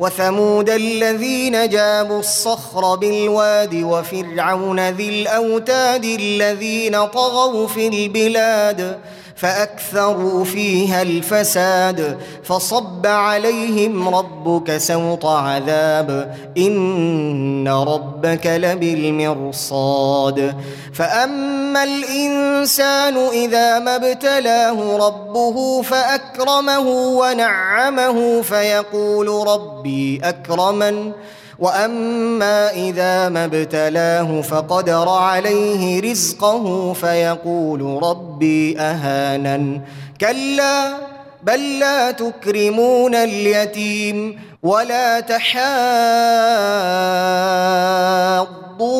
وثمود الذين جابوا الصخر بالواد وفرعون ذي الأوتاد الذين طغوا في البلاد فأكثروا فيها الفساد فصب عليهم ربك سوط عذاب. إن ربك لبالمرصاد. فأما الإنسان إذا ما ابتلاه ربه فأكرمه ونعمه فيقول ربي أكرمن. واما اذا ما ابتلاه فقدر عليه رزقه فيقول ربي اهانن كلا بل لا تكرمون اليتيم ولا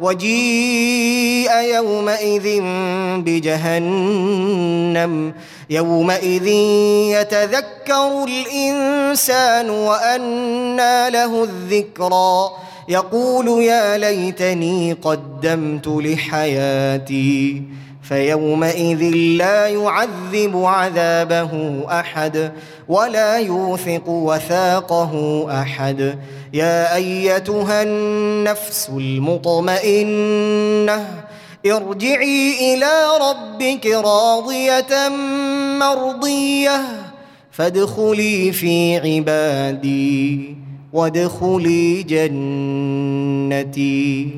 وجيء يومئذ بجهنم. يومئذ يتذكر الإنسان وأنى له الذكرى. يقول يا ليتني قدمت لحياتي. فيومئذ لا يعذب عذابه أحد ولا يوثق وثاقه أحد. يا أيتها النفس المطمئنة ارجعي إلى ربك راضية مرضية فادخلي في عبادي وادخلي جنتي.